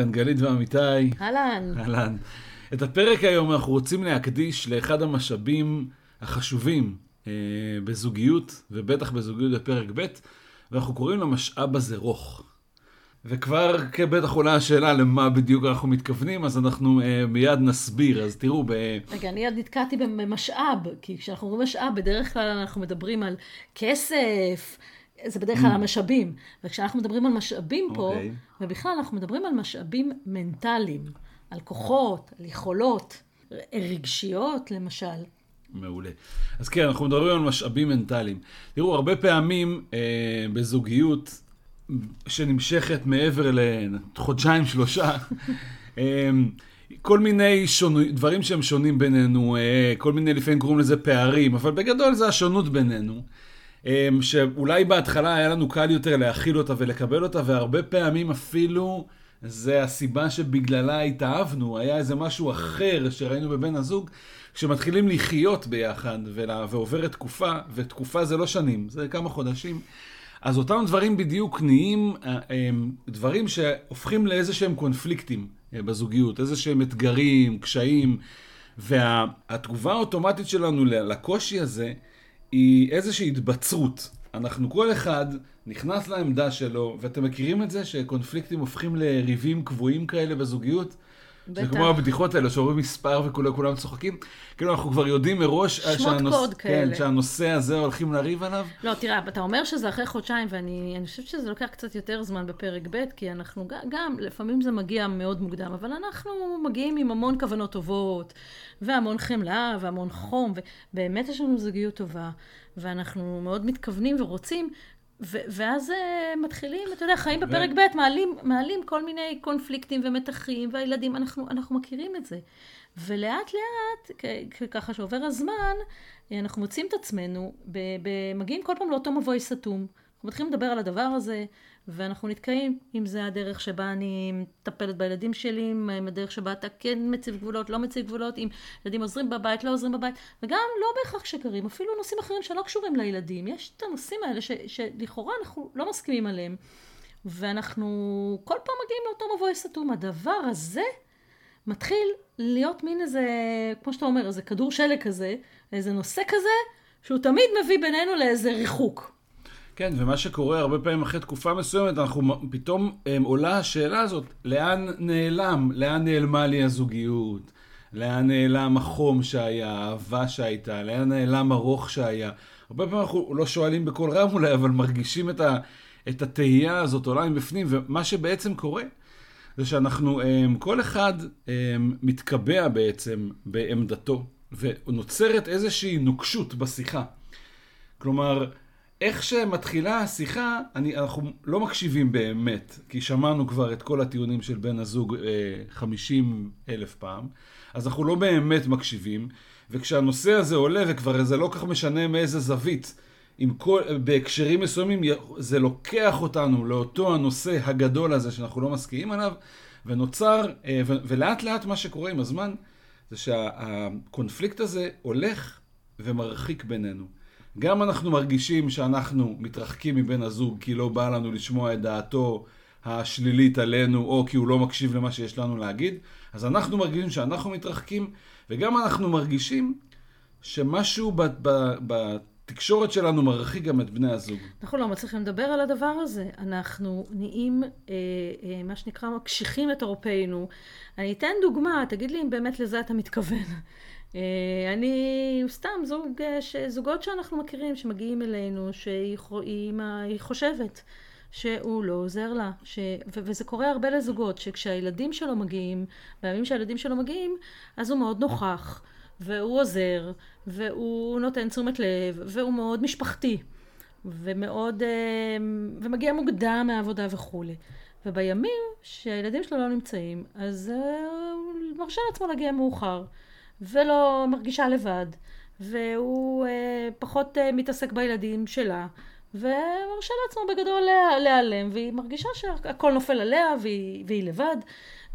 כאן גלית ואמיתי. אהלן. אהלן. את הפרק היום אנחנו רוצים להקדיש לאחד המשאבים החשובים אה, בזוגיות, ובטח בזוגיות בפרק ב', ואנחנו קוראים למשאב הזה רוך. וכבר בטח עולה השאלה למה בדיוק אנחנו מתכוונים, אז אנחנו אה, מיד נסביר. אז תראו, ב... רגע, אני עוד נתקעתי במשאב, כי כשאנחנו אומרים משאב, בדרך כלל אנחנו מדברים על כסף, זה בדרך כלל המשאבים. וכשאנחנו מדברים על משאבים פה, okay. אוקיי. ובכלל אנחנו מדברים על משאבים מנטליים, על כוחות, על יכולות, רגשיות למשל. מעולה. אז כן, אנחנו מדברים על משאבים מנטליים. תראו, הרבה פעמים אה, בזוגיות שנמשכת מעבר לחודשיים, שלושה, אה, כל מיני שונו, דברים שהם שונים בינינו, אה, כל מיני לפעמים קוראים לזה פערים, אבל בגדול זה השונות בינינו. אמ, שאולי בהתחלה היה לנו קל יותר להכיל אותה ולקבל אותה, והרבה פעמים אפילו זה הסיבה שבגללה התאהבנו, היה איזה משהו אחר שראינו בבן הזוג, כשמתחילים לחיות ביחד ועוברת תקופה, ותקופה זה לא שנים, זה כמה חודשים. אז אותם דברים בדיוק נהיים אה, הם דברים שהופכים לאיזה שהם קונפליקטים אה, בזוגיות, איזה שהם אתגרים, קשיים, והתגובה האוטומטית שלנו לקושי הזה, היא איזושהי התבצרות. אנחנו כל אחד נכנס לעמדה שלו, ואתם מכירים את זה שקונפליקטים הופכים לריבים קבועים כאלה בזוגיות? בטח. זה כמו הבדיחות האלה שאומרים מספר וכולם צוחקים. כאילו אנחנו כבר יודעים מראש שמות שהנוס... קוד כן, כאלה. שהנושא הזה הולכים לריב עליו. לא, תראה, אתה אומר שזה אחרי חודשיים, ואני חושבת שזה לוקח קצת יותר זמן בפרק ב', כי אנחנו גם, לפעמים זה מגיע מאוד מוקדם, אבל אנחנו מגיעים עם המון כוונות טובות, והמון חמלה, והמון חום, ובאמת יש לנו זוגיות טובה, ואנחנו מאוד מתכוונים ורוצים, ו- ואז uh, מתחילים, אתה יודע, חיים בפרק. ב', מעלים, מעלים כל מיני קונפליקטים ומתחים, והילדים, אנחנו, אנחנו מכירים את זה. ולאט לאט, ככה שעובר הזמן, אנחנו מוצאים את עצמנו, מגיעים כל פעם לאותו מבוי סתום. אנחנו מתחילים לדבר על הדבר הזה, ואנחנו נתקעים, אם זה הדרך שבה אני מטפלת בילדים שלי, אם הדרך שבה אתה כן מציב גבולות, לא מציב גבולות, אם ילדים עוזרים בבית, לא עוזרים בבית, וגם לא בהכרח שקרים, אפילו נושאים אחרים שלא קשורים לילדים. יש את הנושאים האלה ש, שלכאורה אנחנו לא מסכימים עליהם, ואנחנו כל פעם מגיעים לאותו מבוי סתום. הדבר הזה מתחיל להיות מין איזה, כמו שאתה אומר, איזה כדור שלג כזה, איזה נושא כזה, שהוא תמיד מביא בינינו לאיזה ריחוק. כן, ומה שקורה הרבה פעמים אחרי תקופה מסוימת, אנחנו פתאום הם, עולה השאלה הזאת, לאן נעלם, לאן נעלמה לי הזוגיות, לאן נעלם החום שהיה, האהבה שהייתה, לאן נעלם הרוך שהיה. הרבה פעמים אנחנו לא שואלים בקול רם אולי, אבל מרגישים את, ה, את התהייה הזאת עולה מבפנים, ומה שבעצם קורה, זה שאנחנו, כל אחד מתקבע בעצם בעמדתו, ונוצרת איזושהי נוקשות בשיחה. כלומר, איך שמתחילה השיחה, אני, אנחנו לא מקשיבים באמת, כי שמענו כבר את כל הטיעונים של בן הזוג אה, 50 אלף פעם, אז אנחנו לא באמת מקשיבים, וכשהנושא הזה עולה, וכבר זה לא כך משנה מאיזה זווית, עם כל, בהקשרים מסוימים, זה לוקח אותנו לאותו הנושא הגדול הזה שאנחנו לא מסכימים עליו, ונוצר, אה, ו, ולאט לאט מה שקורה עם הזמן, זה שהקונפליקט הזה הולך ומרחיק בינינו. גם אנחנו מרגישים שאנחנו מתרחקים מבן הזוג כי לא בא לנו לשמוע את דעתו השלילית עלינו, או כי הוא לא מקשיב למה שיש לנו להגיד, אז אנחנו מרגישים שאנחנו מתרחקים, וגם אנחנו מרגישים שמשהו בתקשורת שלנו מרחיק גם את בני הזוג. אנחנו לא מצליחים לדבר על הדבר הזה. אנחנו נהיים, אה, אה, מה שנקרא, מקשיחים את עורפינו. אני אתן דוגמה, תגיד לי אם באמת לזה אתה מתכוון. אה, אני סתם זוג, אה, זוגות שאנחנו מכירים שמגיעים אלינו שהיא חושבת שהוא לא עוזר לה ש... ו- וזה קורה הרבה לזוגות שכשהילדים שלו מגיעים בימים שהילדים שלו מגיעים אז הוא מאוד נוכח והוא עוזר והוא נותן תשומת לב והוא מאוד משפחתי ומאוד אה, ומגיע מוקדם מהעבודה וכולי. ובימים שהילדים שלו לא נמצאים אז הוא מרשה לעצמו להגיע מאוחר ולא מרגישה לבד, והוא אה, פחות אה, מתעסק בילדים שלה, ומרשה לעצמו בגדול להיעלם, והיא מרגישה שהכל נופל עליה והיא, והיא לבד.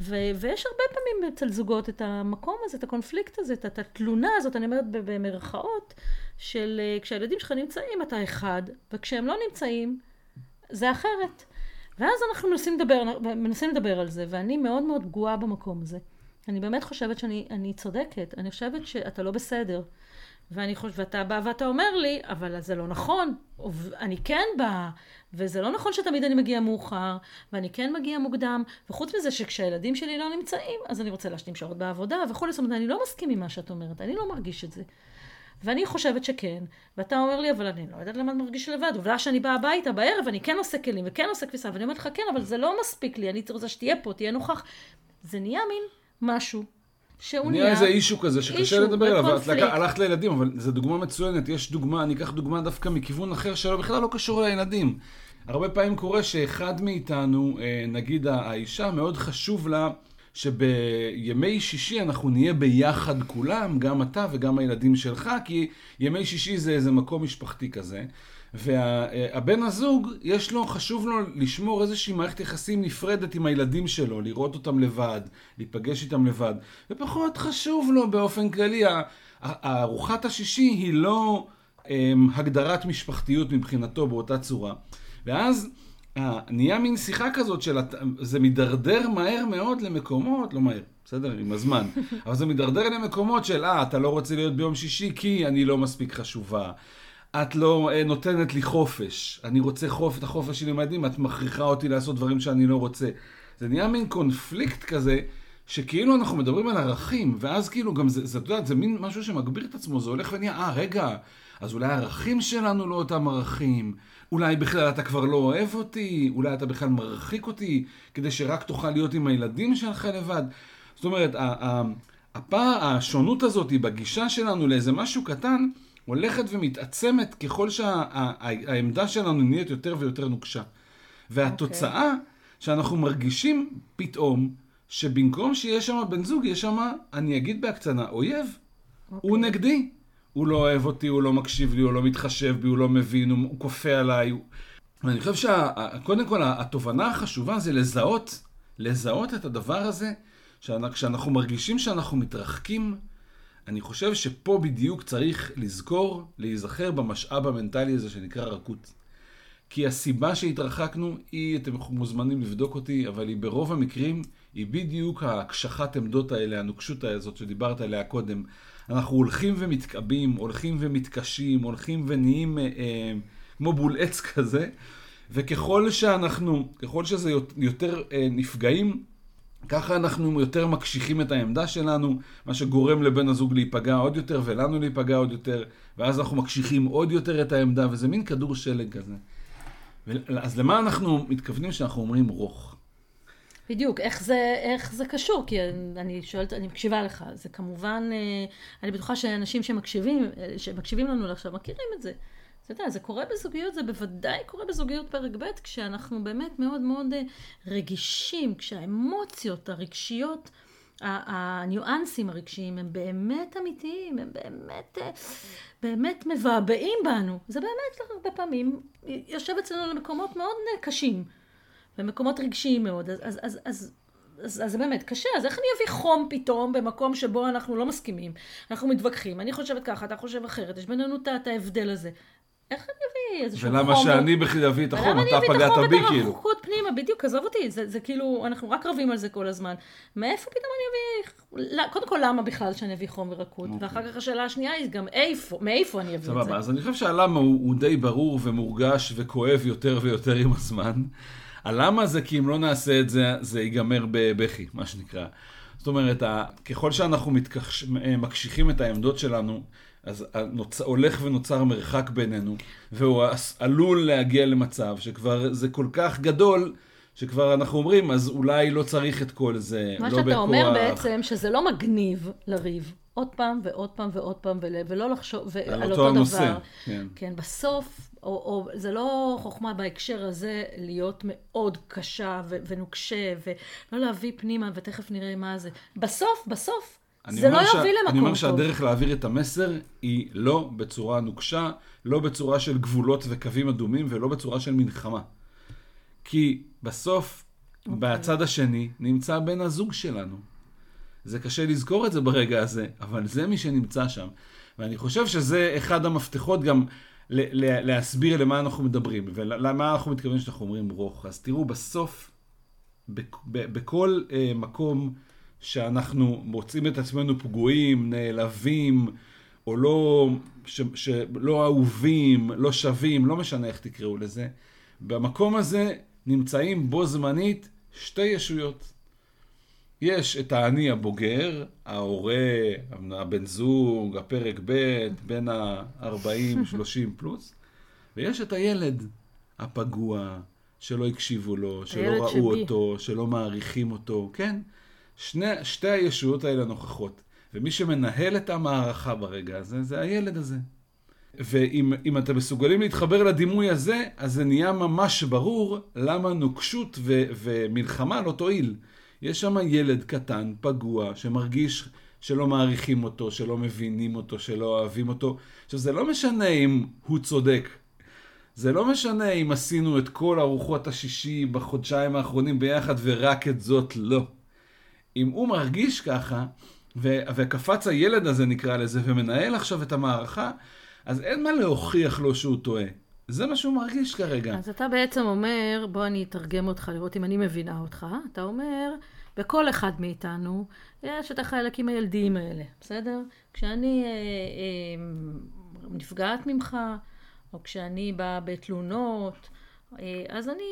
ו- ויש הרבה פעמים אצל זוגות את המקום הזה, את הקונפליקט הזה, את התלונה הזאת, אני אומרת במרכאות, של אה, כשהילדים שלך נמצאים אתה אחד, וכשהם לא נמצאים זה אחרת. ואז אנחנו מנסים לדבר, מנסים לדבר על זה, ואני מאוד מאוד פגועה במקום הזה. אני באמת חושבת שאני צודקת, אני חושבת שאתה לא בסדר. ואני חושבת, ואתה בא ואתה אומר לי, אבל זה לא נכון, אני כן באה, וזה לא נכון שתמיד אני מגיעה מאוחר, ואני כן מגיעה מוקדם, וחוץ מזה שכשהילדים שלי לא נמצאים, אז אני רוצה להשלים שעות בעבודה וכולי, זאת אומרת, אני לא מסכים עם מה שאת אומרת, אני לא מרגיש את זה. ואני חושבת שכן, ואתה אומר לי, אבל אני לא יודעת למה את מרגיש לבד. עובדה שאני באה הביתה בערב, אני כן עושה כלים וכן עושה כביסה, ואני אומרת לך, כן, אבל זה לא מספיק לי, אני רוצה שתהיה פה, תהיה נוכח. זה נהיה מין משהו שהוא נהיה... איזה אישו כזה שקשה לדבר עליו, את הלכת לילדים, אבל זו דוגמה מצוינת, יש דוגמה, אני אקח דוגמה דווקא מכיוון אחר שלא בכלל לא קשור לילדים. הרבה פעמים קורה שאחד מאיתנו, אה, נגיד האישה, מאוד חשוב לה שבימי שישי אנחנו נהיה ביחד כולם, גם אתה וגם הילדים שלך, כי ימי שישי זה איזה מקום משפחתי כזה. והבן הזוג, יש לו, חשוב לו לשמור איזושהי מערכת יחסים נפרדת עם הילדים שלו, לראות אותם לבד, להיפגש איתם לבד, ופחות חשוב לו באופן כללי, ארוחת השישי היא לא הם, הגדרת משפחתיות מבחינתו באותה צורה. ואז נהיה מין שיחה כזאת של, זה מידרדר מהר מאוד למקומות, לא מהר, בסדר, עם הזמן, אבל זה מידרדר למקומות של, אה, אתה לא רוצה להיות ביום שישי כי אני לא מספיק חשובה. את לא uh, נותנת לי חופש, אני רוצה חופש, את החופש שלי הילדים, את מכריחה אותי לעשות דברים שאני לא רוצה. זה נהיה מין קונפליקט כזה, שכאילו אנחנו מדברים על ערכים, ואז כאילו גם זה, זה, את יודעת, זה מין משהו שמגביר את עצמו, זה הולך ונהיה, אה, רגע, אז אולי הערכים שלנו לא אותם ערכים, אולי בכלל אתה כבר לא אוהב אותי, אולי אתה בכלל מרחיק אותי, כדי שרק תוכל להיות עם הילדים שלך לבד. זאת אומרת, הפער, השונות הזאת בגישה שלנו לאיזה משהו קטן, הולכת ומתעצמת ככל שהעמדה שה, שלנו נהיית יותר ויותר נוקשה. והתוצאה, okay. שאנחנו מרגישים פתאום, שבמקום שיש שם בן זוג, יש שם, אני אגיד בהקצנה, אויב. Okay. הוא אוקיי. נגדי. הוא לא אוהב אותי, הוא לא מקשיב לי, הוא לא מתחשב בי, הוא לא מבין, הוא, הוא כופה עליי. הוא... ואני חושב שקודם כל, התובנה החשובה זה לזהות, לזהות את הדבר הזה, כשאנחנו מרגישים שאנחנו מתרחקים, אני חושב שפה בדיוק צריך לזכור, להיזכר במשאב המנטלי הזה שנקרא רכות. כי הסיבה שהתרחקנו היא, אתם מוזמנים לבדוק אותי, אבל היא ברוב המקרים, היא בדיוק הקשחת עמדות האלה, הנוקשות הזאת שדיברת עליה קודם. אנחנו הולכים ומתקבים, הולכים ומתקשים, הולכים ונהיים אה, אה, כמו בול עץ כזה, וככל שאנחנו, ככל שזה יותר אה, נפגעים, ככה אנחנו יותר מקשיחים את העמדה שלנו, מה שגורם לבן הזוג להיפגע עוד יותר ולנו להיפגע עוד יותר, ואז אנחנו מקשיחים עוד יותר את העמדה, וזה מין כדור שלג כזה. אז למה אנחנו מתכוונים שאנחנו אומרים רוך? בדיוק, איך זה, איך זה קשור? כי אני שואלת, אני מקשיבה לך. זה כמובן, אה, אני בטוחה שאנשים שמקשיבים, אה, שמקשיבים לנו עכשיו מכירים את זה. אתה יודע, זה קורה בזוגיות, זה בוודאי קורה בזוגיות פרק ב', כשאנחנו באמת מאוד מאוד אה, רגישים, כשהאמוציות הרגשיות, הניואנסים הרגשיים הם באמת אמיתיים, הם באמת, באמת מבעבעים בנו. זה באמת הרבה פעמים יושב אצלנו למקומות מאוד קשים. במקומות רגשיים מאוד, אז, אז, אז, אז, אז, אז זה באמת קשה, אז איך אני אביא חום פתאום במקום שבו אנחנו לא מסכימים, אנחנו מתווכחים, אני חושבת ככה, אתה חושב אחרת, יש בינינו את ההבדל הזה. איך אני אביא איזשהו חום? ולמה שאני בכלל אביא את החום? אתה פגעת בי כאילו. למה אני אביא את החום פנימה, בדיוק, עזוב אותי, זה, זה כאילו, אנחנו רק רבים על זה כל הזמן. מאיפה פתאום אני אביא, קודם כל למה בכלל שאני אביא חום ורקות, אוקיי. ואחר כך השאלה השנייה היא גם איפה, מאיפה אני אביא את זה. סבבה, אז אני חושב שהלמה הוא, הוא די ברור ומורגש וכואב יותר ויותר עם הזמן. הלמה זה כי אם לא נעשה את זה, זה ייגמר בבכי, מה שנקרא. זאת אומרת, ככל שאנחנו מתקש... מקשיחים את העמדות שלנו, אז נוצ... הולך ונוצר מרחק בינינו, והוא עלול להגיע למצב שכבר זה כל כך גדול, שכבר אנחנו אומרים, אז אולי לא צריך את כל זה, לא בכוח. מה שאתה אומר בעצם, שזה לא מגניב לריב. עוד פעם ועוד פעם ועוד פעם, ולא לחשוב, ועל אותו, אותו הנושא, דבר. כן. כן, בסוף, או, או זה לא חוכמה בהקשר הזה להיות מאוד קשה ו, ונוקשה, ולא להביא פנימה, ותכף נראה מה זה. בסוף, בסוף, זה לא ש... יוביל למקום טוב. אני אומר שהדרך להעביר את המסר היא לא בצורה נוקשה, לא בצורה של גבולות וקווים אדומים, ולא בצורה של מלחמה. כי בסוף, okay. אוקיי. בצד השני, נמצא בן הזוג שלנו. זה קשה לזכור את זה ברגע הזה, אבל זה מי שנמצא שם. ואני חושב שזה אחד המפתחות גם ל- ל- להסביר למה אנחנו מדברים, ולמה אנחנו מתכוונים שאנחנו אומרים רוך. אז תראו, בסוף, בכ- בכל אה, מקום שאנחנו מוצאים את עצמנו פגועים, נעלבים, או לא, ש- שלא אהובים, לא שווים, לא משנה איך תקראו לזה, במקום הזה נמצאים בו זמנית שתי ישויות. יש את האני הבוגר, ההורה, הבן זוג, הפרק ב', בין ה-40, 30 פלוס, ויש את הילד הפגוע, שלא הקשיבו לו, שלא ראו שבי. אותו, שלא מעריכים אותו, כן? שני, שתי הישויות האלה נוכחות. ומי שמנהל את המערכה ברגע הזה, זה הילד הזה. ואם אם אתם מסוגלים להתחבר לדימוי הזה, אז זה נהיה ממש ברור למה נוקשות ו, ומלחמה לא תועיל. יש שם ילד קטן, פגוע, שמרגיש שלא מעריכים אותו, שלא מבינים אותו, שלא אוהבים אותו. עכשיו, זה לא משנה אם הוא צודק. זה לא משנה אם עשינו את כל ארוחות השישי בחודשיים האחרונים ביחד ורק את זאת לא. אם הוא מרגיש ככה, ו- וקפץ הילד הזה נקרא לזה, ומנהל עכשיו את המערכה, אז אין מה להוכיח לו שהוא טועה. זה מה שהוא מרגיש כרגע. אז אתה בעצם אומר, בוא אני אתרגם אותך, לראות אם אני מבינה אותך. אתה אומר, בכל אחד מאיתנו יש את החלקים הילדיים האלה, בסדר? כשאני אה, אה, נפגעת ממך, או כשאני באה בתלונות, אה, אז אני,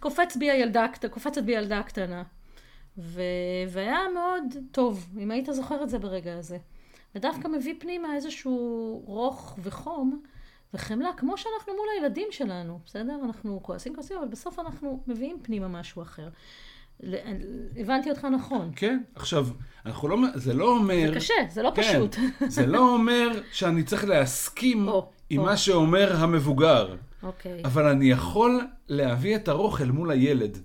קופץ בי הילדה, קופצת בי הילדה הקטנה. ו... והיה מאוד טוב, אם היית זוכר את זה ברגע הזה. ודווקא מביא פנימה איזשהו רוך וחום וחמלה, כמו שאנחנו מול הילדים שלנו, בסדר? אנחנו כועסים כועסים, אבל בסוף אנחנו מביאים פנימה משהו אחר. הבנתי אותך נכון. כן, עכשיו, אנחנו לא, זה לא אומר... זה קשה, זה לא כן, פשוט. זה לא אומר שאני צריך להסכים או, עם או. מה שאומר המבוגר. אוקיי. אבל אני יכול להביא את הרוך אל מול הילד.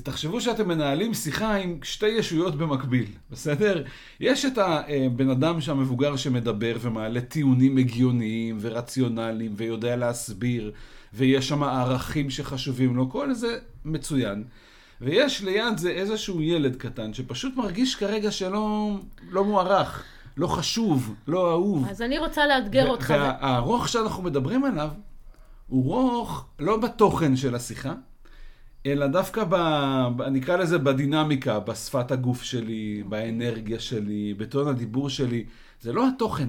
תחשבו שאתם מנהלים שיחה עם שתי ישויות במקביל, בסדר? יש את הבן אדם שהמבוגר שמדבר ומעלה טיעונים הגיוניים ורציונליים ויודע להסביר, ויש שם ערכים שחשובים לו, כל זה מצוין. ויש ליד זה איזשהו ילד קטן שפשוט מרגיש כרגע שלא לא מוערך, לא חשוב, לא אהוב. אז אני רוצה לאתגר אותך. והרוך שאנחנו מדברים עליו, הוא רוך לא בתוכן של השיחה, אלא דווקא, ב, ב, נקרא לזה בדינמיקה, בשפת הגוף שלי, באנרגיה שלי, בטון הדיבור שלי. זה לא התוכן,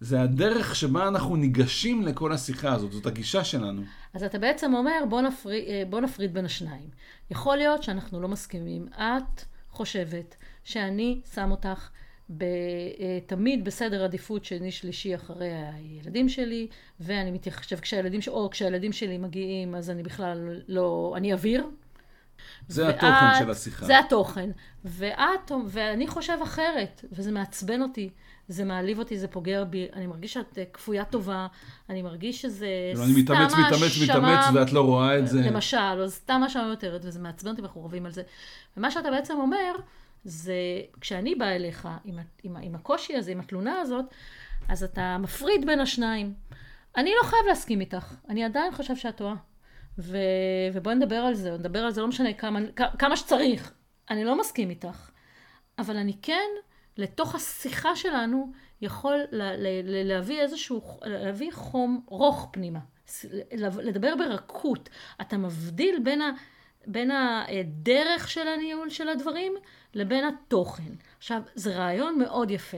זה הדרך שבה אנחנו ניגשים לכל השיחה הזאת, זאת הגישה שלנו. אז אתה בעצם אומר, בוא, נפריד, בוא נפריד בין השניים. יכול להיות שאנחנו לא מסכימים. את חושבת שאני שם אותך ב, אה, תמיד בסדר עדיפות שני שלישי אחרי הילדים שלי, ואני מתייחשב, כשהילדים, או כשהילדים שלי מגיעים, אז אני בכלל לא, אני אוויר. זה ואת- התוכן של השיחה. זה התוכן. ואת, ואני חושב אחרת, וזה מעצבן אותי, זה מעליב אותי, זה פוגע בי, אני מרגיש שאת אה, כפויה טובה, אני מרגיש שזה כאילו, אני מתאמץ, סתם מתאמץ, האשמה- מתאמץ, ואת לא רואה את זה. למשל, או סתם האשמה מיותרת, וזה מעצבן אותי ואנחנו רבים על זה. ומה שאתה בעצם אומר, זה כשאני באה אליך עם, עם, עם הקושי הזה, עם התלונה הזאת, אז אתה מפריד בין השניים. אני לא חייב להסכים איתך, אני עדיין חושב שאת טועה. ו... ובואי נדבר על זה, נדבר על זה, לא משנה כמה, כמה שצריך. אני לא מסכים איתך, אבל אני כן, לתוך השיחה שלנו, יכול ל- ל- ל- להביא איזשהו, להביא חום, רוך פנימה. לדבר ברכות. אתה מבדיל בין, ה, בין הדרך של הניהול של הדברים לבין התוכן. עכשיו, זה רעיון מאוד יפה.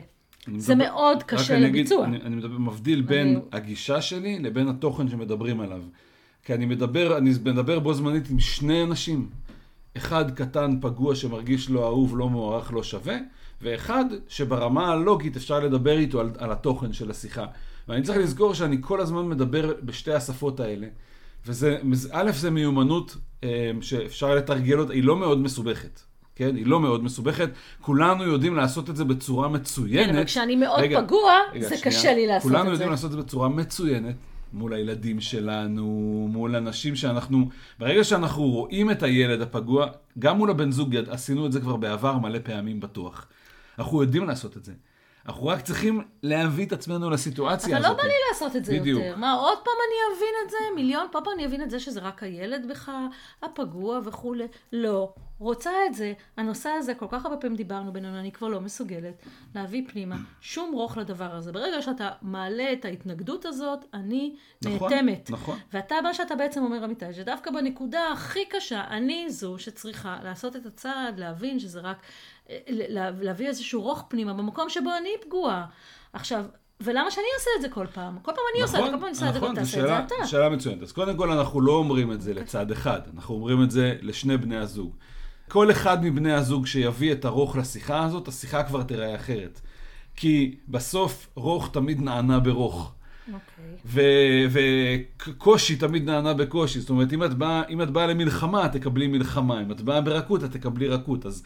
זה מדבר- מאוד קשה אני לביצוע. אני, אני מדבר, מבדיל בין אני- הגישה שלי לבין התוכן שמדברים עליו. כי אני מדבר, אני מדבר בו זמנית עם שני אנשים. אחד קטן, פגוע, שמרגיש לא אהוב, לא מוערך, לא שווה, ואחד שברמה הלוגית אפשר לדבר איתו על, על התוכן של השיחה. ואני צריך לזכור שאני כל הזמן מדבר בשתי השפות האלה. וזה, א', זה מיומנות אה, שאפשר לתרגל אותה, היא לא מאוד מסובכת. כן? היא לא מאוד מסובכת. כולנו יודעים לעשות את זה בצורה מצוינת. כן, אבל כשאני מאוד רגע, פגוע, רגע, זה שנייה. קשה לי לעשות כולנו את זה. יודעים לעשות את זה בצורה מצוינת. מול הילדים שלנו, מול אנשים שאנחנו... ברגע שאנחנו רואים את הילד הפגוע, גם מול הבן זוג, עשינו את זה כבר בעבר מלא פעמים בטוח. אנחנו יודעים לעשות את זה. אנחנו רק צריכים להביא את עצמנו לסיטואציה אבל הזאת. לא בא לי לעשות את זה בדיוק. יותר. מה, עוד פעם אני אבין את זה? מיליון פעם אני אבין את זה שזה רק הילד בך, הפגוע וכולי. לא. רוצה את זה. הנושא הזה, כל כך הרבה פעמים דיברנו בינינו, אני כבר לא מסוגלת להביא פנימה שום רוך לדבר הזה. ברגע שאתה מעלה את ההתנגדות הזאת, אני נכון, נאטמת. נכון. ואתה, מה שאתה בעצם אומר, אמיתי, שדווקא בנקודה הכי קשה, אני זו שצריכה לעשות את הצעד, להבין שזה רק, להביא איזשהו רוך פנימה במקום שבו אני פגועה. עכשיו, ולמה שאני אעשה את זה כל פעם? כל פעם אני עושה את זה, כל פעם אני עושה את זה, נכון, ואתה זו תעשה את זה אתה. שאלה מצוינת. אז קודם כל אנחנו לא אומרים את זה לצד אחד, אנחנו אומרים את זה לשני בני הזוג. כל אחד מבני הזוג שיביא את הרוך לשיחה הזאת, השיחה כבר תיראה אחרת. כי בסוף רוך תמיד נענה ברוך. אוקיי. וקושי תמיד נענה בקושי. זאת אומרת, אם את באה, למלחמה, את תקבלי מלחמה. אם את באה ברכות, את תקבלי רכות. אז,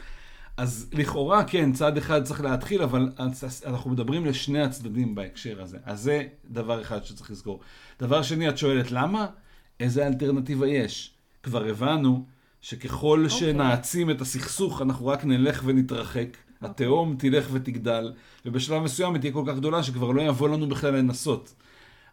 אז לכאורה, כן, צד אחד צריך להתחיל, אבל אנחנו מדברים לשני הצדדים בהקשר הזה. אז זה דבר אחד שצריך לזכור. דבר שני, את שואלת, למה? איזה אלטרנטיבה יש? כבר הבנו שככל אוקיי. שנעצים את הסכסוך, אנחנו רק נלך ונתרחק. התהום תלך ותגדל, ובשלב מסוים היא תהיה כל כך גדולה שכבר לא יבוא לנו בכלל לנסות.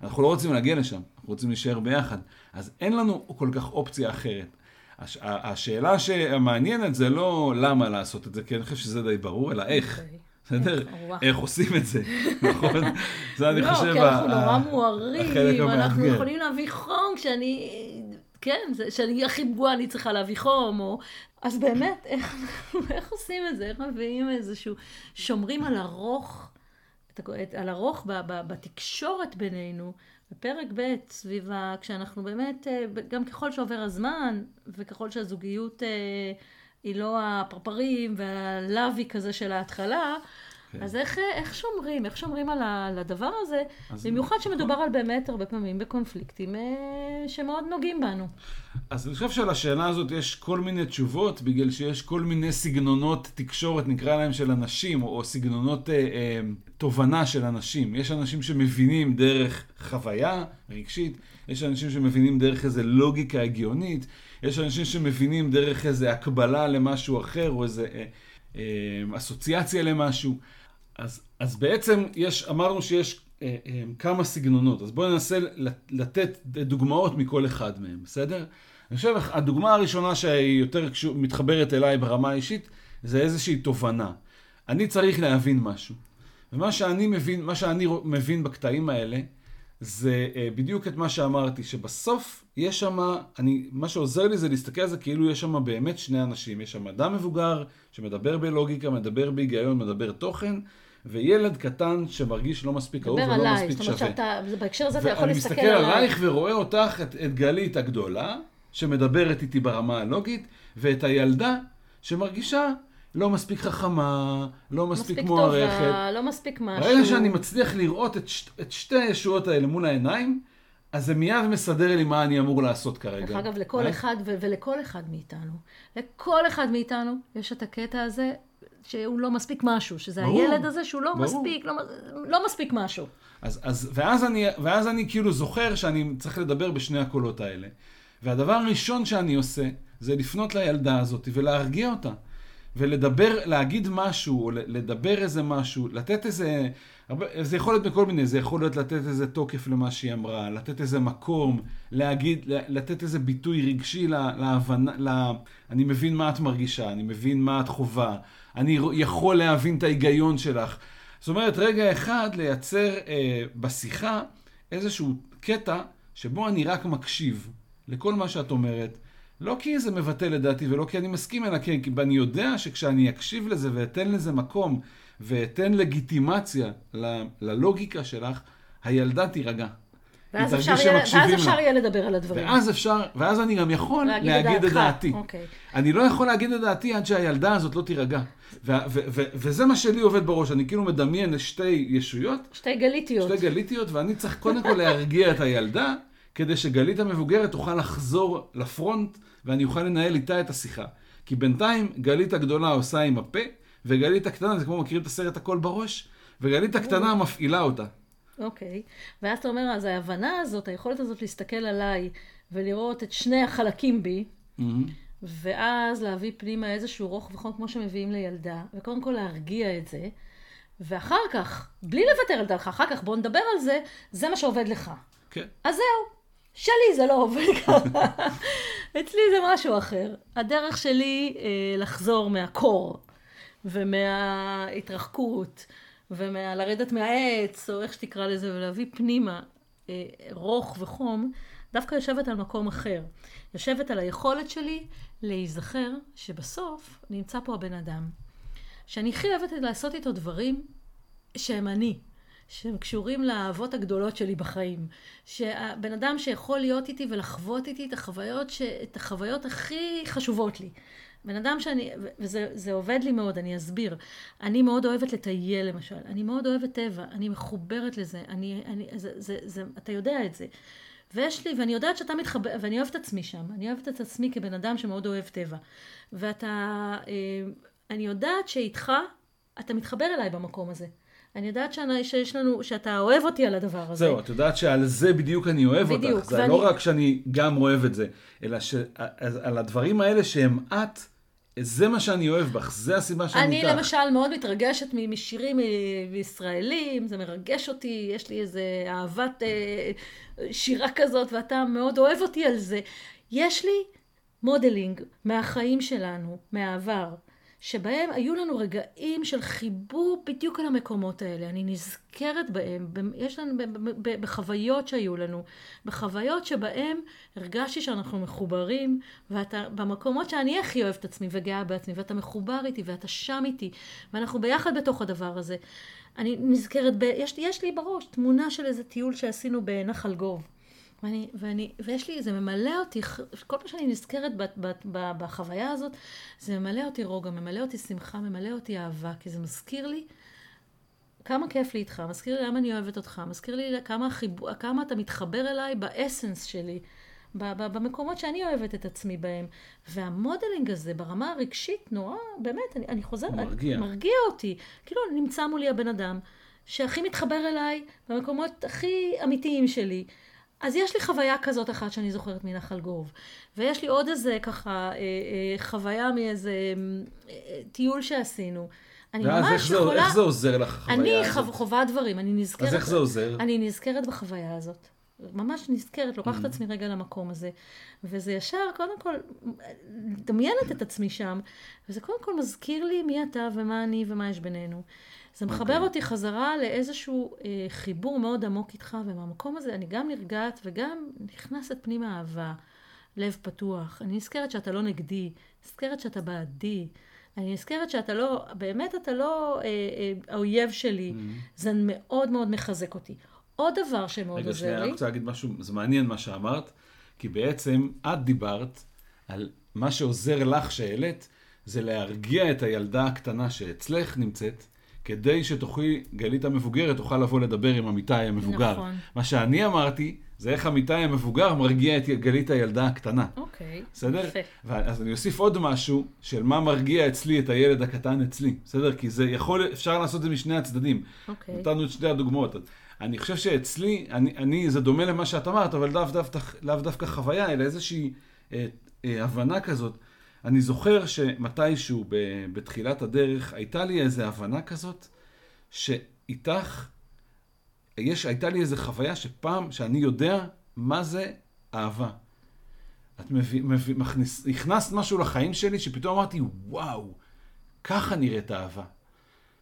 אנחנו לא רוצים להגיע לשם, אנחנו רוצים להישאר ביחד. אז אין לנו כל כך אופציה אחרת. הש, ה- השאלה המעניינת זה לא למה לעשות את זה, כי אני חושב שזה די ברור, אלא איך. בסדר? איך, וואו. איך עושים את זה, נכון? זה אני לא, חושב כי אנחנו נורא מוארים, אנחנו. יכולים להביא חום כשאני, כן, כשאני הכי פגועה אני צריכה להביא חום, או... אז באמת, איך, איך עושים את זה? איך מביאים איזשהו, שומרים על הרוך, על הרוך בתקשורת בינינו, בפרק ב', סביב ה... כשאנחנו באמת, אה, גם ככל שעובר הזמן, וככל שהזוגיות אה, היא לא הפרפרים והלאבי כזה של ההתחלה, כן. אז איך, איך שומרים? איך שומרים על, ה, על הדבר הזה? במיוחד שמדובר על באמת הרבה פעמים בקונפליקטים אה, שמאוד נוגעים בנו. אז אני חושב שעל השאלה הזאת יש כל מיני תשובות, בגלל שיש כל מיני סגנונות תקשורת, נקרא להם, של אנשים, או, או סגנונות אה, אה, תובנה של אנשים. יש אנשים שמבינים דרך חוויה רגשית, יש אנשים שמבינים דרך איזה לוגיקה הגיונית, יש אנשים שמבינים דרך איזה הקבלה למשהו אחר, או איזה אה, אה, אסוציאציה למשהו. אז, אז בעצם יש, אמרנו שיש אה, אה, כמה סגנונות, אז בואו ננסה לת- לתת דוגמאות מכל אחד מהם, בסדר? אני חושב, הדוגמה הראשונה שהיא יותר מתחברת אליי ברמה האישית, זה איזושהי תובנה. אני צריך להבין משהו. ומה שאני מבין, מה שאני מבין בקטעים האלה, זה אה, בדיוק את מה שאמרתי, שבסוף יש שם, אני, מה שעוזר לי זה להסתכל על זה כאילו יש שם באמת שני אנשים. יש שם אדם מבוגר שמדבר בלוגיקה, מדבר בהיגיון, מדבר תוכן, וילד קטן שמרגיש לא מספיק אהוב דבר ולא עליי, מספיק זאת אומרת שווה. שאתה, בהקשר הזה אתה יכול ואני להסתכל מסתכל עליי. עלייך ורואה אותך, את, את גלית הגדולה, שמדברת איתי ברמה הלוגית, ואת הילדה שמרגישה לא מספיק חכמה, לא מספיק, מספיק מוערכת. טובה, לא מספיק משהו. ברגע שאני מצליח לראות את, ש... את שתי הישויות האלה מול העיניים, אז זה מיד מסדר לי מה אני אמור לעשות כרגע. דרך אגב, לכל אה? אחד ו- ולכל אחד מאיתנו, לכל אחד מאיתנו יש את הקטע הזה שהוא לא מספיק משהו, שזה ברור, הילד הזה שהוא לא ברור. מספיק, לא, לא מספיק משהו. אז, אז, ואז, אני, ואז אני כאילו זוכר שאני צריך לדבר בשני הקולות האלה. והדבר הראשון שאני עושה, זה לפנות לילדה הזאת ולהרגיע אותה. ולדבר, להגיד משהו, או לדבר איזה משהו, לתת איזה... הרבה, זה יכול להיות בכל מיני, זה יכול להיות לתת איזה תוקף למה שהיא אמרה, לתת איזה מקום, להגיד, לתת איזה ביטוי רגשי לה- להבנה, לה, אני מבין מה את מרגישה, אני מבין מה את חווה, אני יכול להבין את ההיגיון שלך. זאת אומרת, רגע אחד לייצר אה, בשיחה איזשהו קטע שבו אני רק מקשיב לכל מה שאת אומרת, לא כי זה מבטא לדעתי ולא כי אני מסכים, אלא כי כי אני יודע שכשאני אקשיב לזה ואתן לזה מקום ואתן לגיטימציה ל- ללוגיקה שלך, הילדה תירגע. ואז אפשר, יהיה, ואז. אפשר יהיה לדבר על הדברים. ואז אפשר, ואז אני גם יכול להגיד להגיד, את. דעתי. אוקיי. אני לא יכול להגיד את דעתי עד שהילדה הזאת לא תירגע. ו- ו- ו- וזה מה שלי עובד בראש, אני כאילו מדמיין לשתי ישויות, שתי גליטיות. שתי גליטיות, ואני צריך קודם כל להרגיע את הילדה, כדי שגלית המבוגרת תוכל לחזור לפרונט, ואני אוכל לנהל איתה את השיחה. כי בינתיים גלית הגדולה עושה עם הפה, וגלית הקטנה, זה כמו מכירים את הסרט הכל בראש, וגלית הקטנה מפעילה אותה. אוקיי. ואז אתה אומר, אז ההבנה הזאת, היכולת הזאת להסתכל עליי ולראות את שני החלקים בי, ואז להביא פנימה איזשהו רוך וחום כמו שמביאים לילדה, וקודם כל להרגיע את זה, ואחר כך, בלי לוותר על דעתך, אחר כך בוא נדבר על זה, זה מה שעובד לך. כן. אז זהו, שלי זה לא עובד ככה. אצלי זה משהו אחר. הדרך שלי אה, לחזור מהקור, ומההתרחקות, ומלרדת מהעץ, או איך שתקרא לזה, ולהביא פנימה אה, רוך וחום, דווקא יושבת על מקום אחר. יושבת על היכולת שלי להיזכר שבסוף נמצא פה הבן אדם. שאני הכי אוהבת לעשות איתו דברים שהם אני. שהם קשורים לאהבות הגדולות שלי בחיים. שהבן אדם שיכול להיות איתי ולחוות איתי את החוויות, ש... את החוויות הכי חשובות לי. בן אדם שאני, וזה עובד לי מאוד, אני אסביר. אני מאוד אוהבת לטייל למשל, אני מאוד אוהבת טבע, אני מחוברת לזה, אני, אני, זה, זה, זה, אתה יודע את זה. ויש לי, ואני יודעת שאתה מתחבר, ואני אוהבת את עצמי שם, אני אוהבת את עצמי כבן אדם שמאוד אוהב טבע. ואתה, אה, אני יודעת שאיתך, אתה מתחבר אליי במקום הזה. אני יודעת שאני, שיש לנו, שאתה אוהב אותי על הדבר הזה. זהו, את יודעת שעל זה בדיוק אני אוהב בדיוק, אותך. זה ואני... לא רק שאני גם אוהב את זה, אלא שעל הדברים האלה שהם את, זה מה שאני אוהב בך, זה הסיבה שאני אני איתך. אני למשל מאוד מתרגשת משירים ישראלים, זה מרגש אותי, יש לי איזה אהבת אה, שירה כזאת, ואתה מאוד אוהב אותי על זה. יש לי מודלינג מהחיים שלנו, מהעבר. שבהם היו לנו רגעים של חיבור בדיוק על המקומות האלה. אני נזכרת בהם, יש לנו, בחוויות שהיו לנו, בחוויות שבהם הרגשתי שאנחנו מחוברים, ואתה, במקומות שאני הכי אוהבת עצמי וגאה בעצמי, ואתה מחובר איתי, ואתה שם איתי, ואנחנו ביחד בתוך הדבר הזה. אני נזכרת, ב, יש, יש לי בראש תמונה של איזה טיול שעשינו בנחל גוב. ואני, ואני, ויש לי, זה ממלא אותי, כל פעם שאני נזכרת ב, ב, ב, בחוויה הזאת, זה ממלא אותי רוגע, ממלא אותי שמחה, ממלא אותי אהבה, כי זה מזכיר לי כמה כיף לי איתך, מזכיר לי למה אני אוהבת אותך, מזכיר לי כמה, חיב... כמה אתה מתחבר אליי באסנס שלי, במקומות שאני אוהבת את עצמי בהם. והמודלינג הזה ברמה הרגשית נורא, באמת, אני, אני חוזרת, מרגיע. מרגיע אותי. כאילו נמצא מולי הבן אדם שהכי מתחבר אליי במקומות הכי אמיתיים שלי. אז יש לי חוויה כזאת אחת שאני זוכרת מנחל גוב. ויש לי עוד איזה ככה אה, אה, חוויה מאיזה אה, טיול שעשינו. אני ואז ממש איך יכולה... איך זה עוזר לך, החוויה הזאת? אני חווה דברים, אני נזכרת... אז איך זה עוזר? אני נזכרת בחוויה הזאת. ממש נזכרת, לוקחת את mm. עצמי רגע למקום הזה. וזה ישר, קודם כל, דמיינת את עצמי שם, וזה קודם כל מזכיר לי מי אתה ומה אני ומה יש בינינו. זה מחבר okay. אוקיי. אותי חזרה לאיזשהו אה, חיבור מאוד עמוק איתך, ומהמקום הזה אני גם נרגעת וגם נכנסת פנימה אהבה, לב פתוח. אני נזכרת שאתה לא נגדי, נזכרת שאתה בעדי. אני נזכרת שאתה לא, באמת אתה לא אה, אה, האויב שלי. Mm-hmm. זה מאוד מאוד מחזק אותי. עוד דבר שמאוד עוזר לי... רגע, שנייה, אני רוצה להגיד משהו, זה מעניין מה שאמרת, כי בעצם את דיברת על מה שעוזר לך שהעלית, זה להרגיע את הילדה הקטנה שאצלך נמצאת, כדי שתוכלי, גלית המבוגרת, תוכל לבוא לדבר עם אמיתי המבוגר. נכון. מה שאני אמרתי, זה איך אמיתי המבוגר מרגיע את גלית הילדה הקטנה. אוקיי, בסדר? יפה. אז אני אוסיף עוד משהו, של מה מרגיע אצלי את הילד הקטן אצלי. בסדר? כי זה יכול, אפשר לעשות את זה משני הצדדים. אוקיי. נתנו את שתי הדוגמאות. אני חושב שאצלי, אני, אני, זה דומה למה שאת אמרת, אבל לאו דווקא, לאו דווקא חוויה, אלא איזושהי אה, אה, הבנה כזאת. אני זוכר שמתישהו בתחילת הדרך הייתה לי איזו הבנה כזאת, שאיתך, יש, הייתה לי איזו חוויה שפעם, שאני יודע מה זה אהבה. את מביא, הכנסת משהו לחיים שלי שפתאום אמרתי, וואו, ככה נראית אהבה.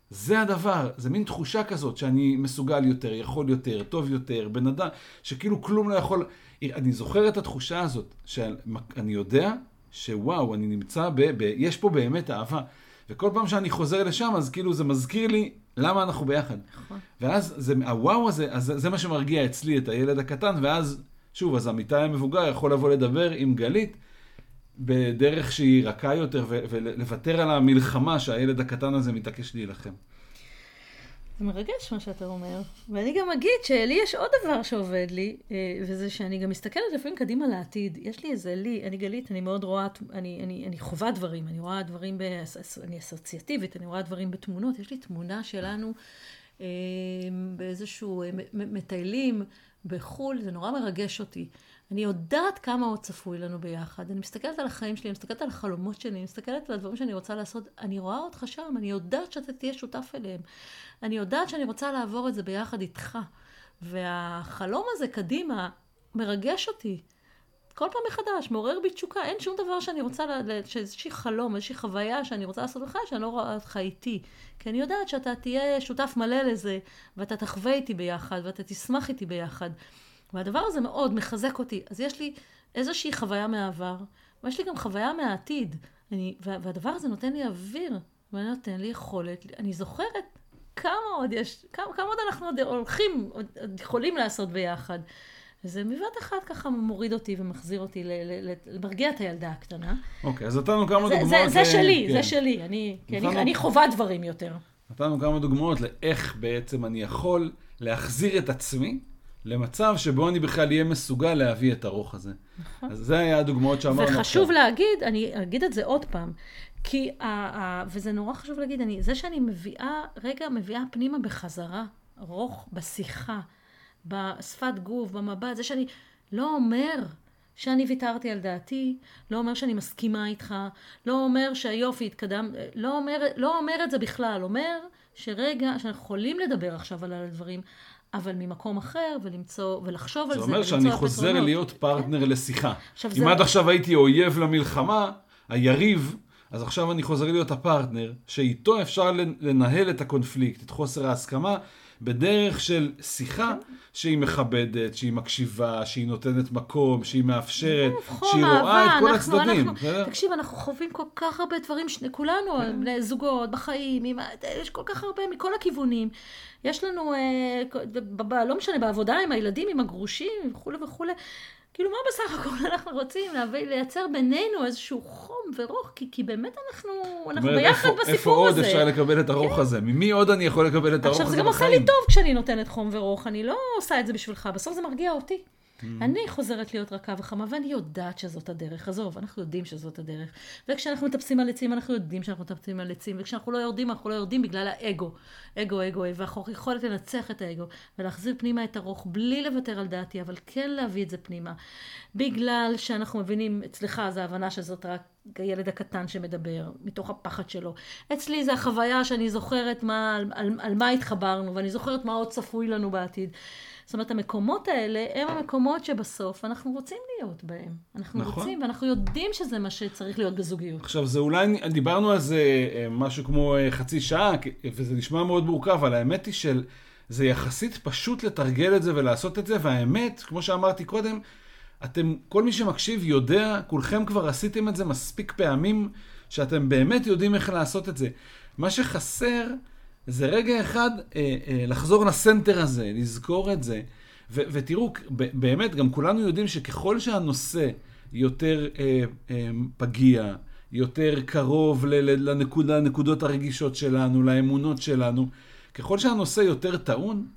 זה הדבר, זה מין תחושה כזאת שאני מסוגל יותר, יכול יותר, טוב יותר, בן אדם, שכאילו כלום לא יכול... אני זוכר את התחושה הזאת, שאני יודע שוואו, אני נמצא ב... ב יש פה באמת אהבה. וכל פעם שאני חוזר לשם, אז כאילו זה מזכיר לי למה אנחנו ביחד. נכון. ואז זה, הוואו הזה, אז זה מה שמרגיע אצלי את הילד הקטן, ואז, שוב, אז עמיתי המבוגר יכול לבוא לדבר עם גלית בדרך שהיא רכה יותר, ולוותר על המלחמה שהילד הקטן הזה מתעקש להילחם. זה מרגש מה שאתה אומר. ואני גם אגיד שלי יש עוד דבר שעובד לי, אה, וזה שאני גם מסתכלת לפעמים קדימה לעתיד. יש לי איזה לי, אני גלית, אני מאוד רואה, אני, אני, אני חווה דברים, אני רואה דברים, ב, אני אסוציאטיבית, אני רואה דברים בתמונות. יש לי תמונה שלנו אה, באיזשהו, מטיילים בחו"ל, זה נורא מרגש אותי. אני יודעת כמה עוד צפוי לנו ביחד. אני מסתכלת על החיים שלי, אני מסתכלת על החלומות שלי, אני מסתכלת על הדברים שאני רוצה לעשות. אני רואה אותך שם, אני יודעת שאתה תהיה שותף אליהם. אני יודעת שאני רוצה לעבור את זה ביחד איתך. והחלום הזה קדימה מרגש אותי. כל פעם מחדש, מעורר בי תשוקה, אין שום דבר שאני רוצה, שאיזושהי חלום, איזושהי חוויה שאני רוצה לעשות בך, שאני לא רואה אותך איתי. כי אני יודעת שאתה תהיה שותף מלא לזה, ואתה תחווה איתי ביחד, ואתה תשמח איתי ביחד. והדבר הזה מאוד מחזק אותי. אז יש לי איזושהי חוויה מהעבר, ויש לי גם חוויה מהעתיד. אני, והדבר הזה נותן לי אוויר, ונותן לי יכולת, אני זוכרת כמה עוד יש, כמה, כמה עוד אנחנו עוד הולכים, עוד, עוד יכולים לעשות ביחד. וזה בבת אחת ככה מוריד אותי ומחזיר אותי, למרגיע את הילדה הקטנה. אוקיי, אז נתנו כמה זה, דוגמאות. זה, זה שלי, כן. זה שלי. אני, נתנו... אני, אני חווה דברים יותר. נתנו כמה דוגמאות לאיך בעצם אני יכול להחזיר את עצמי למצב שבו אני בכלל אהיה מסוגל להביא את הרוך הזה. נכון. אז זה היה הדוגמאות שאמרנו עכשיו. וחשוב להגיד, אני אגיד את זה עוד פעם, כי, ה, ה, וזה נורא חשוב להגיד, אני, זה שאני מביאה, רגע, מביאה פנימה בחזרה, רוך בשיחה, בשפת גוף, במבט, זה שאני לא אומר שאני ויתרתי על דעתי, לא אומר שאני מסכימה איתך, לא אומר שהיופי התקדם, לא אומר, לא אומר את זה בכלל, אומר שרגע, שאנחנו יכולים לדבר עכשיו על הדברים, אבל ממקום אחר, ולמצוא, ולחשוב על זה, זה אומר שאני חוזר. להיות פרטנר כן? לשיחה. אם זה... עד עכשיו הייתי אויב למלחמה, היריב, אז עכשיו אני חוזר להיות הפרטנר, שאיתו אפשר לנהל את הקונפליקט, את חוסר ההסכמה, בדרך של שיחה שהיא מכבדת, שהיא מקשיבה, שהיא נותנת מקום, שהיא מאפשרת, שהיא רואה את כל הצדדים. תקשיב, אנחנו חווים כל כך הרבה דברים, כולנו, כן. בני זוגות, בחיים, יש כל כך הרבה מכל הכיוונים. יש לנו, אה, לא משנה, בעבודה עם הילדים, עם הגרושים וכולי וכולי. כאילו, מה בסך הכל אנחנו רוצים להביא, לייצר בינינו איזשהו חום ורוך, כי, כי באמת אנחנו, אנחנו ביחד איפה, בסיפור איפה הזה. איפה עוד אפשר לקבל את הרוך כן. הזה? ממי עוד אני יכול לקבל את הרוך הזה בחיים? עכשיו, זה גם עושה לי טוב כשאני נותנת חום ורוך, אני לא עושה את זה בשבילך, בסוף זה מרגיע אותי. Mm. אני חוזרת להיות רכה וחמה, ואני יודעת שזאת הדרך. עזוב, אנחנו יודעים שזאת הדרך. וכשאנחנו מטפסים על עצים, אנחנו יודעים שאנחנו מטפסים על עצים, וכשאנחנו לא יורדים, אנחנו לא יורדים בגלל האגו. אגו, אגו, והיכולת לנצח את האגו, ולהחזיר פנימה את הרוך, בלי לוותר על דעתי, אבל כן להביא את זה פנימה. בגלל שאנחנו מבינים, אצלך זה ההבנה שזאת רק הילד הקטן שמדבר, מתוך הפחד שלו. אצלי זה החוויה שאני זוכרת מה, על, על, על מה התחברנו, ואני זוכרת מה עוד צפוי לנו בעתיד. זאת אומרת, המקומות האלה הם המקומות שבסוף אנחנו רוצים להיות בהם. אנחנו נכון. רוצים, ואנחנו יודעים שזה מה שצריך להיות בזוגיות. עכשיו, זה אולי, דיברנו על זה אה, משהו כמו אה, חצי שעה, וזה נשמע מאוד מורכב, אבל האמת היא של... זה יחסית פשוט לתרגל את זה ולעשות את זה, והאמת, כמו שאמרתי קודם, אתם, כל מי שמקשיב יודע, כולכם כבר עשיתם את זה מספיק פעמים, שאתם באמת יודעים איך לעשות את זה. מה שחסר זה רגע אחד אה, אה, לחזור לסנטר הזה, לזכור את זה. ו- ותראו, באמת, גם כולנו יודעים שככל שהנושא יותר אה, אה, פגיע, יותר קרוב לנקוד, לנקודות הרגישות שלנו, לאמונות שלנו, ככל שהנושא יותר טעון,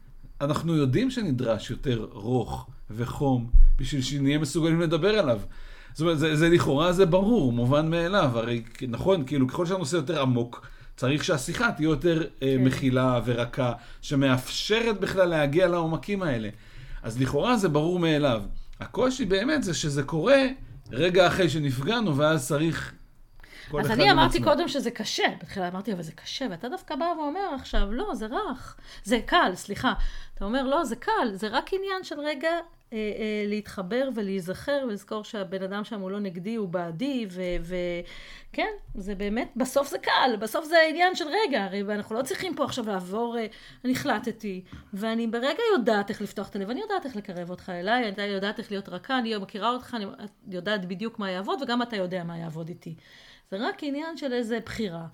אנחנו יודעים שנדרש יותר רוך וחום בשביל שנהיה מסוגלים לדבר עליו. זאת אומרת, זה, זה לכאורה זה ברור, מובן מאליו. הרי נכון, כאילו, ככל שהנושא יותר עמוק, צריך שהשיחה תהיה יותר אה, כן. מכילה ורכה, שמאפשרת בכלל להגיע לעומקים האלה. אז לכאורה זה ברור מאליו. הקושי באמת זה שזה קורה רגע אחרי שנפגענו, ואז צריך... אז אני אמרתי עצמו. קודם שזה קשה, בתחילה אמרתי, אבל זה קשה, ואתה דווקא בא ואומר עכשיו, לא, זה רך, זה קל, סליחה. אתה אומר, לא, זה קל, זה רק עניין של רגע אה, אה, להתחבר ולהיזכר ולזכור שהבן אדם שם הוא לא נגדי, הוא בעדי, וכן, זה באמת, בסוף זה קל, בסוף זה עניין של רגע, הרי אנחנו לא צריכים פה עכשיו לעבור, אה, אני החלטתי, ואני ברגע יודעת איך לפתוח את הלב, אני יודעת איך לקרב אותך אליי, אני יודעת איך להיות רכה, אני מכירה אותך, אני יודעת בדיוק מה יעבוד, וגם אתה יודע מה יעבוד איתי. זה רק עניין של איזה בחירה.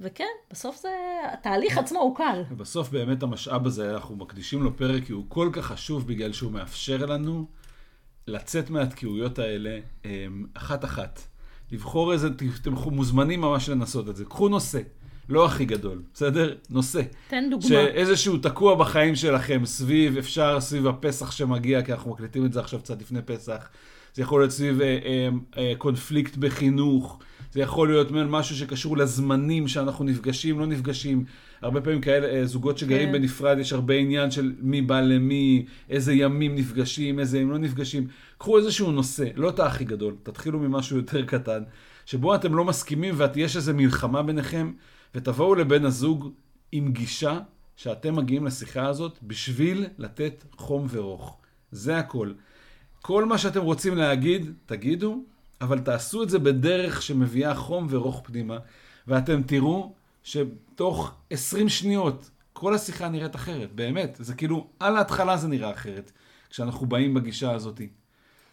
וכן, בסוף זה, התהליך עצמו הוא קל. ובסוף באמת המשאב הזה, אנחנו מקדישים לו פרק, כי הוא כל כך חשוב בגלל שהוא מאפשר לנו לצאת מהתקיעויות האלה אמ, אחת-אחת. לבחור איזה, אתם מוזמנים ממש לנסות את זה. קחו נושא, לא הכי גדול, בסדר? נושא. תן דוגמה. שאיזשהו תקוע בחיים שלכם, סביב, אפשר סביב הפסח שמגיע, כי אנחנו מקליטים את זה עכשיו קצת לפני פסח. זה יכול להיות סביב אה, אה, אה, קונפליקט בחינוך. זה יכול להיות משהו שקשור לזמנים שאנחנו נפגשים, לא נפגשים. הרבה פעמים כאלה, אה, זוגות שגרים כן. בנפרד, יש הרבה עניין של מי בא למי, איזה ימים נפגשים, איזה ימים לא נפגשים. קחו איזשהו נושא, לא את הכי גדול, תתחילו ממשהו יותר קטן, שבו אתם לא מסכימים ויש איזו מלחמה ביניכם, ותבואו לבן הזוג עם גישה שאתם מגיעים לשיחה הזאת בשביל לתת חום ורוך. זה הכל. כל מה שאתם רוצים להגיד, תגידו, אבל תעשו את זה בדרך שמביאה חום ורוך פנימה, ואתם תראו שתוך 20 שניות כל השיחה נראית אחרת, באמת. זה כאילו, על ההתחלה זה נראה אחרת, כשאנחנו באים בגישה הזאת.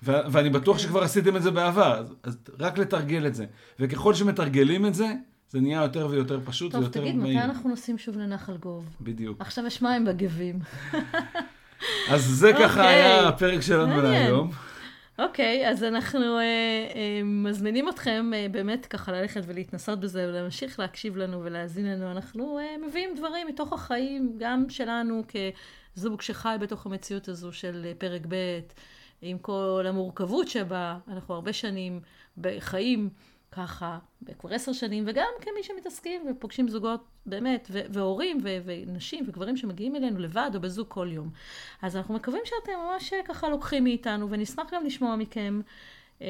ו- ואני בטוח שכבר עשיתם את זה בעבר, אז, אז רק לתרגל את זה. וככל שמתרגלים את זה, זה נהיה יותר ויותר פשוט טוב, ויותר תגיד, מהיר. מתי אנחנו נוסעים שוב לנחל גוב? בדיוק. עכשיו יש מים בגבים. אז זה ככה אוקיי. היה הפרק שלנו. להיום. אוקיי, אז אנחנו אה, אה, מזמינים אתכם אה, באמת ככה ללכת ולהתנסות בזה ולהמשיך להקשיב לנו ולהאזין לנו. אנחנו אה, מביאים דברים מתוך החיים, גם שלנו כזוג שחי בתוך המציאות הזו של אה, פרק ב', עם כל המורכבות שבה, אנחנו הרבה שנים בחיים ככה, כבר עשר שנים, וגם כמי שמתעסקים ופוגשים זוגות באמת, ו- והורים ו- ונשים וגברים שמגיעים אלינו לבד או בזוג כל יום. אז אנחנו מקווים שאתם ממש אה, ככה לוקחים מאיתנו, ונשמח גם לשמוע מכם, אה,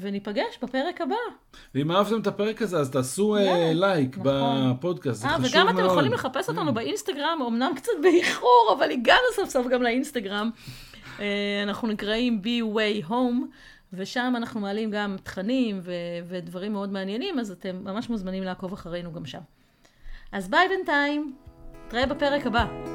וניפגש בפרק הבא. ואם אהבתם את הפרק הזה, אז תעשו אה, כן, לייק נכון. בפודקאסט, זה אה, חשוב וגם מאוד. אתם יכולים לחפש אותנו באינסטגרם, אמנם קצת באיחור, אבל הגענו סוף סוף גם לאינסטגרם. אה, אנחנו נקראים B-Way Home, ושם אנחנו מעלים גם תכנים ו- ודברים מאוד מעניינים, אז אתם ממש מוזמנים לעקוב אחרינו גם שם. אז ביי בינתיים, נתראה בפרק הבא.